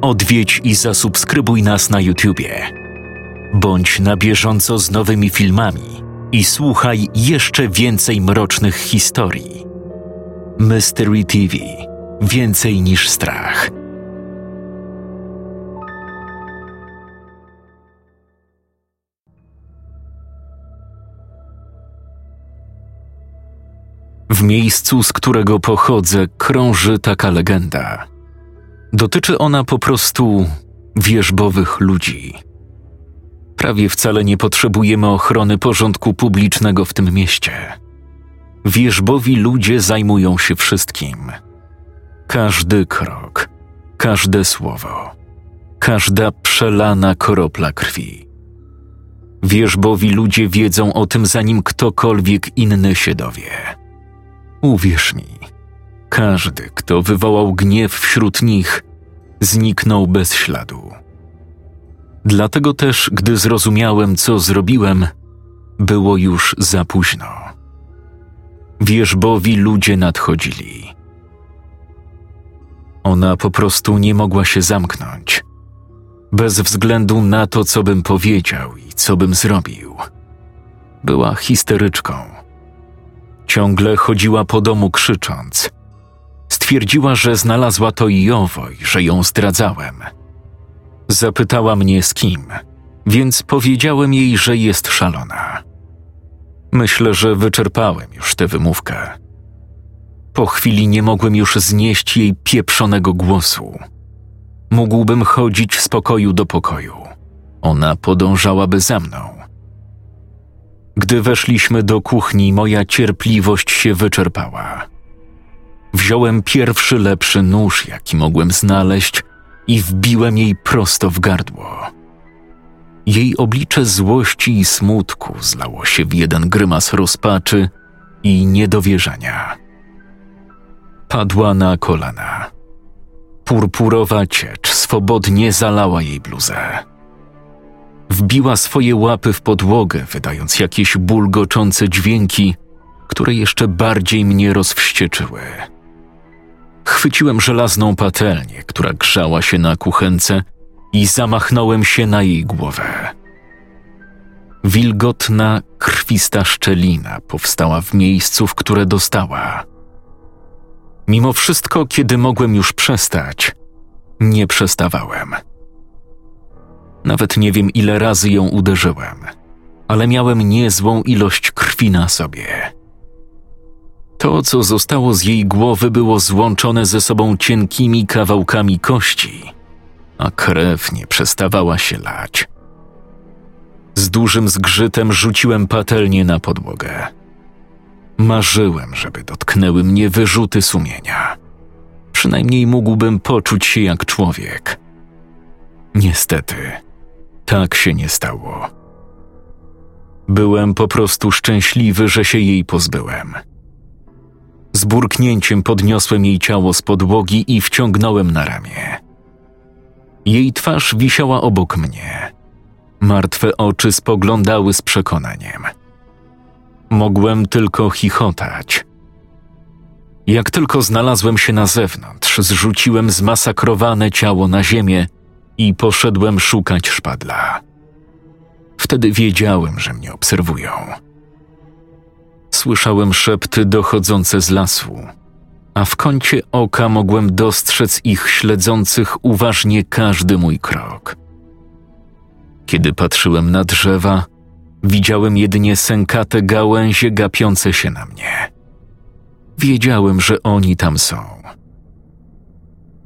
odwiedź i zasubskrybuj nas na YouTubie. Bądź na bieżąco z nowymi filmami i słuchaj jeszcze więcej mrocznych historii. Mystery TV Więcej niż strach. W miejscu, z którego pochodzę, krąży taka legenda. Dotyczy ona po prostu wierzbowych ludzi. Prawie wcale nie potrzebujemy ochrony porządku publicznego w tym mieście. Wierzbowi ludzie zajmują się wszystkim. Każdy krok, każde słowo, każda przelana kropla krwi. Wierzbowi ludzie wiedzą o tym, zanim ktokolwiek inny się dowie. Uwierz mi, każdy, kto wywołał gniew wśród nich, zniknął bez śladu. Dlatego też, gdy zrozumiałem, co zrobiłem, było już za późno. Wierzbowi ludzie nadchodzili. Ona po prostu nie mogła się zamknąć. Bez względu na to, co bym powiedział i co bym zrobił. Była histeryczką. Ciągle chodziła po domu krzycząc. Stwierdziła, że znalazła to i owo i że ją zdradzałem. Zapytała mnie z kim, więc powiedziałem jej, że jest szalona. Myślę, że wyczerpałem już tę wymówkę. Po chwili nie mogłem już znieść jej pieprzonego głosu. Mógłbym chodzić z pokoju do pokoju. Ona podążałaby za mną. Gdy weszliśmy do kuchni, moja cierpliwość się wyczerpała. Wziąłem pierwszy lepszy nóż, jaki mogłem znaleźć, i wbiłem jej prosto w gardło. Jej oblicze złości i smutku zlało się w jeden grymas rozpaczy i niedowierzania. Padła na kolana. Purpurowa ciecz swobodnie zalała jej bluzę. Wbiła swoje łapy w podłogę, wydając jakieś bulgoczące dźwięki, które jeszcze bardziej mnie rozwścieczyły. Chwyciłem żelazną patelnię, która grzała się na kuchence i zamachnąłem się na jej głowę. Wilgotna, krwista szczelina powstała w miejscu, w które dostała. Mimo wszystko, kiedy mogłem już przestać, nie przestawałem. Nawet nie wiem, ile razy ją uderzyłem, ale miałem niezłą ilość krwi na sobie. To, co zostało z jej głowy, było złączone ze sobą cienkimi kawałkami kości, a krew nie przestawała się lać. Z dużym zgrzytem rzuciłem patelnię na podłogę. Marzyłem, żeby dotknęły mnie wyrzuty sumienia. Przynajmniej mógłbym poczuć się jak człowiek. Niestety, tak się nie stało. Byłem po prostu szczęśliwy, że się jej pozbyłem. Z burknięciem podniosłem jej ciało z podłogi i wciągnąłem na ramię. Jej twarz wisiała obok mnie. Martwe oczy spoglądały z przekonaniem. Mogłem tylko chichotać. Jak tylko znalazłem się na zewnątrz, zrzuciłem zmasakrowane ciało na ziemię i poszedłem szukać szpadla. Wtedy wiedziałem, że mnie obserwują. Słyszałem szepty dochodzące z lasu, a w kącie oka mogłem dostrzec ich śledzących uważnie każdy mój krok. Kiedy patrzyłem na drzewa, widziałem jedynie sękate gałęzie gapiące się na mnie. Wiedziałem, że oni tam są.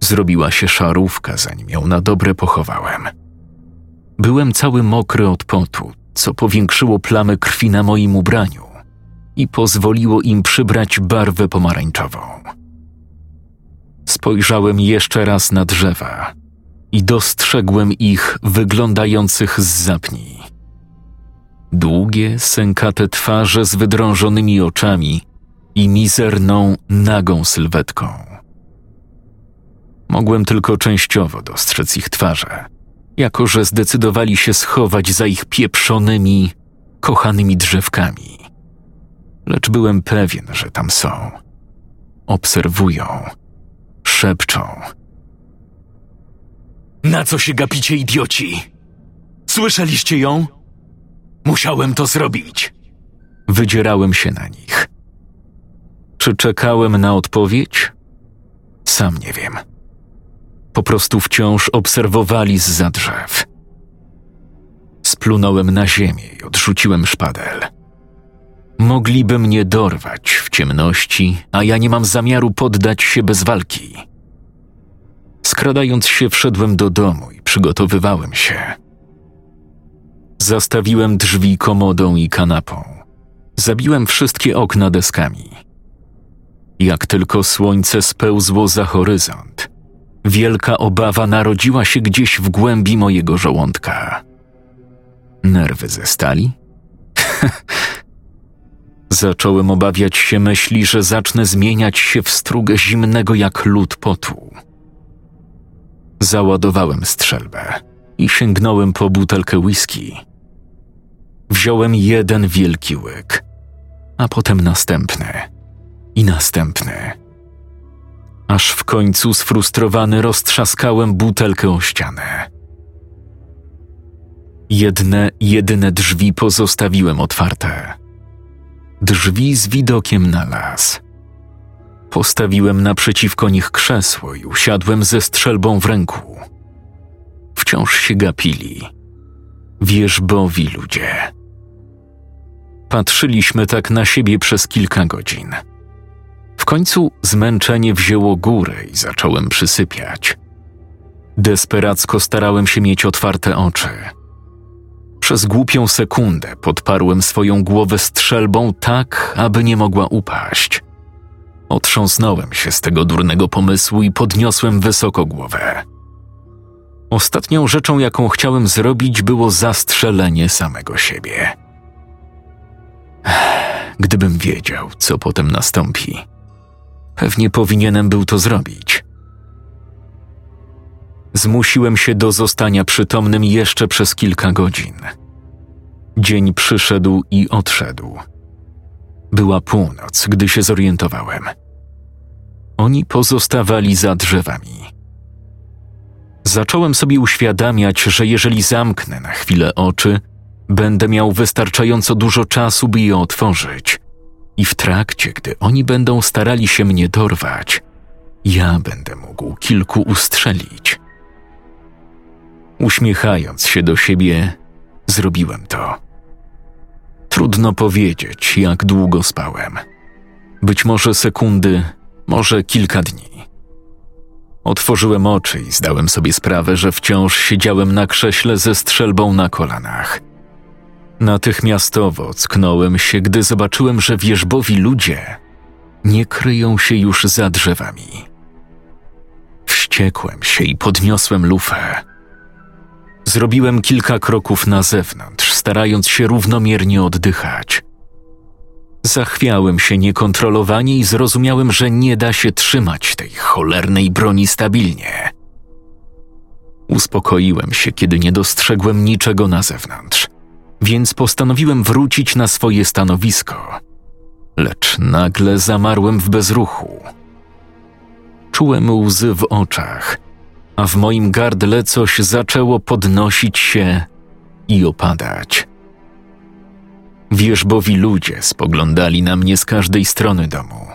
Zrobiła się szarówka, zanim ją na dobre pochowałem. Byłem cały mokry od potu, co powiększyło plamy krwi na moim ubraniu i pozwoliło im przybrać barwę pomarańczową. Spojrzałem jeszcze raz na drzewa i dostrzegłem ich wyglądających z zapni. Długie, sękate twarze z wydrążonymi oczami i mizerną, nagą sylwetką. Mogłem tylko częściowo dostrzec ich twarze, jako że zdecydowali się schować za ich pieprzonymi, kochanymi drzewkami lecz byłem pewien, że tam są. Obserwują, szepczą. Na co się gapicie, idioci? Słyszeliście ją? Musiałem to zrobić. Wydzierałem się na nich. Czy czekałem na odpowiedź? Sam nie wiem. Po prostu wciąż obserwowali z za drzew. Splunąłem na ziemię i odrzuciłem szpadel. Mogliby mnie dorwać w ciemności, a ja nie mam zamiaru poddać się bez walki. Skradając się, wszedłem do domu i przygotowywałem się. Zastawiłem drzwi komodą i kanapą. Zabiłem wszystkie okna deskami. Jak tylko słońce spełzło za horyzont, wielka obawa narodziła się gdzieś w głębi mojego żołądka. Nerwy ze stali? Zacząłem obawiać się myśli, że zacznę zmieniać się w strugę zimnego jak lód potu. Załadowałem strzelbę i sięgnąłem po butelkę whisky. Wziąłem jeden wielki łyk, a potem następny i następny. Aż w końcu sfrustrowany roztrzaskałem butelkę o ścianę. Jedne, jedyne drzwi pozostawiłem otwarte. Drzwi z widokiem na las. Postawiłem naprzeciwko nich krzesło i usiadłem ze strzelbą w ręku. Wciąż się gapili. Wierzbowi ludzie. Patrzyliśmy tak na siebie przez kilka godzin. W końcu zmęczenie wzięło górę i zacząłem przysypiać. Desperacko starałem się mieć otwarte oczy. Przez głupią sekundę podparłem swoją głowę strzelbą tak, aby nie mogła upaść. Otrząsnąłem się z tego durnego pomysłu i podniosłem wysoko głowę. Ostatnią rzeczą, jaką chciałem zrobić, było zastrzelenie samego siebie. Gdybym wiedział, co potem nastąpi, pewnie powinienem był to zrobić. Zmusiłem się do zostania przytomnym jeszcze przez kilka godzin. Dzień przyszedł i odszedł. Była północ, gdy się zorientowałem. Oni pozostawali za drzewami. Zacząłem sobie uświadamiać, że jeżeli zamknę na chwilę oczy, będę miał wystarczająco dużo czasu, by je otworzyć. I w trakcie, gdy oni będą starali się mnie dorwać, ja będę mógł kilku ustrzelić. Uśmiechając się do siebie, zrobiłem to. Trudno powiedzieć, jak długo spałem. Być może sekundy, może kilka dni. Otworzyłem oczy i zdałem sobie sprawę, że wciąż siedziałem na krześle ze strzelbą na kolanach. Natychmiastowo cknąłem się, gdy zobaczyłem, że wierzbowi ludzie nie kryją się już za drzewami. Wściekłem się i podniosłem lufę. Zrobiłem kilka kroków na zewnątrz, starając się równomiernie oddychać. Zachwiałem się niekontrolowanie i zrozumiałem, że nie da się trzymać tej cholernej broni stabilnie. Uspokoiłem się, kiedy nie dostrzegłem niczego na zewnątrz, więc postanowiłem wrócić na swoje stanowisko. Lecz nagle zamarłem w bezruchu. Czułem łzy w oczach, a w moim gardle coś zaczęło podnosić się i opadać. Wierzbowi ludzie spoglądali na mnie z każdej strony domu.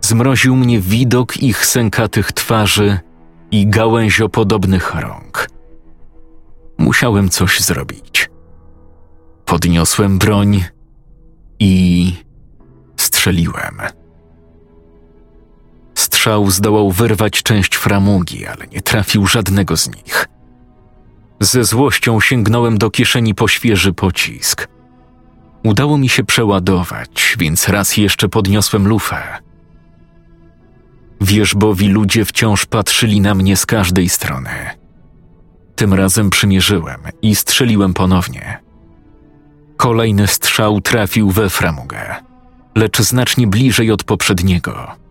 Zmroził mnie widok ich sękatych twarzy i gałęziopodobnych rąk. Musiałem coś zrobić. Podniosłem broń i strzeliłem. Strzał zdołał wyrwać część framugi, ale nie trafił żadnego z nich. Ze złością sięgnąłem do kieszeni po świeży pocisk. Udało mi się przeładować, więc raz jeszcze podniosłem lufę. Wierzbowi ludzie wciąż patrzyli na mnie z każdej strony. Tym razem przymierzyłem i strzeliłem ponownie. Kolejny strzał trafił we framugę, lecz znacznie bliżej od poprzedniego.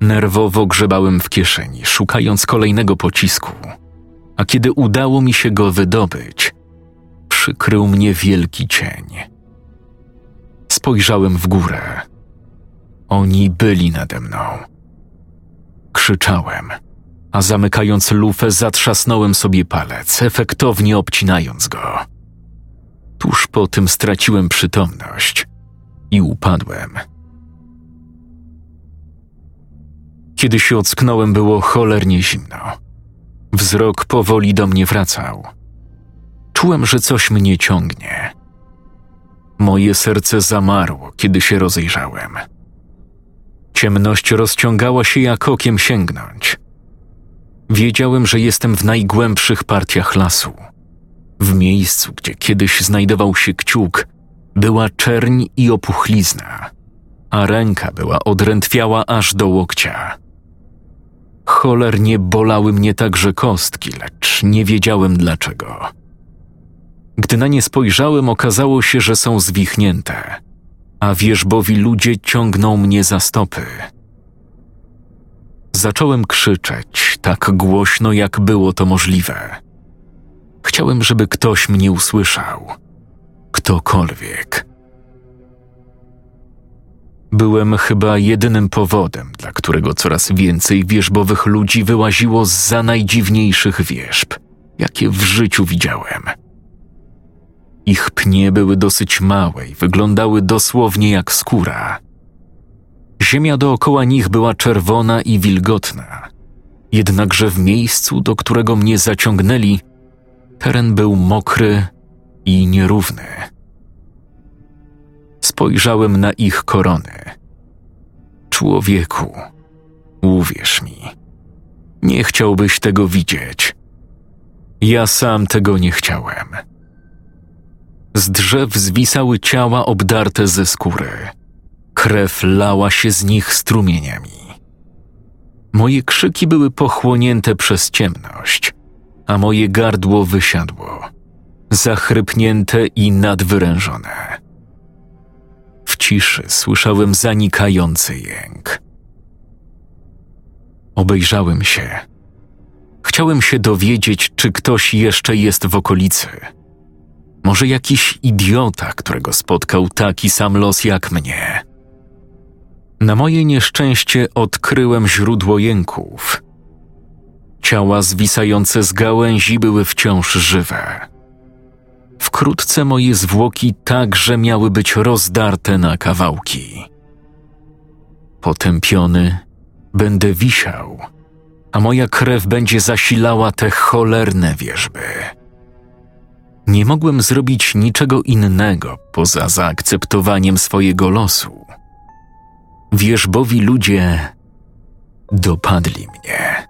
Nerwowo grzebałem w kieszeni, szukając kolejnego pocisku, a kiedy udało mi się go wydobyć, przykrył mnie wielki cień. Spojrzałem w górę. Oni byli nade mną. Krzyczałem, a zamykając lufę zatrzasnąłem sobie palec, efektownie obcinając go. Tuż po tym straciłem przytomność i upadłem. Kiedy się ocknąłem, było cholernie zimno. Wzrok powoli do mnie wracał. Czułem, że coś mnie ciągnie. Moje serce zamarło, kiedy się rozejrzałem. Ciemność rozciągała się jak okiem sięgnąć. Wiedziałem, że jestem w najgłębszych partiach lasu. W miejscu, gdzie kiedyś znajdował się kciuk, była czerń i opuchlizna, a ręka była odrętwiała aż do łokcia. Cholernie bolały mnie także kostki, lecz nie wiedziałem dlaczego. Gdy na nie spojrzałem, okazało się, że są zwichnięte, a wierzbowi ludzie ciągną mnie za stopy. Zacząłem krzyczeć tak głośno, jak było to możliwe. Chciałem, żeby ktoś mnie usłyszał. Ktokolwiek. Byłem chyba jedynym powodem, dla którego coraz więcej wierzbowych ludzi wyłaziło z za najdziwniejszych wierzb, jakie w życiu widziałem. Ich pnie były dosyć małe i wyglądały dosłownie jak skóra. Ziemia dookoła nich była czerwona i wilgotna, jednakże w miejscu, do którego mnie zaciągnęli, teren był mokry i nierówny. Spojrzałem na ich korony. Człowieku, uwierz mi, nie chciałbyś tego widzieć. Ja sam tego nie chciałem. Z drzew zwisały ciała obdarte ze skóry. Krew lała się z nich strumieniami. Moje krzyki były pochłonięte przez ciemność, a moje gardło wysiadło, zachrypnięte i nadwyrężone. Ciszy słyszałem zanikający jęk. Obejrzałem się. Chciałem się dowiedzieć, czy ktoś jeszcze jest w okolicy. Może jakiś idiota, którego spotkał taki sam los jak mnie. Na moje nieszczęście odkryłem źródło jęków. Ciała zwisające z gałęzi były wciąż żywe. Wkrótce moje zwłoki także miały być rozdarte na kawałki. Potępiony będę wisiał, a moja krew będzie zasilała te cholerne wierzby. Nie mogłem zrobić niczego innego poza zaakceptowaniem swojego losu. Wierzbowi ludzie dopadli mnie.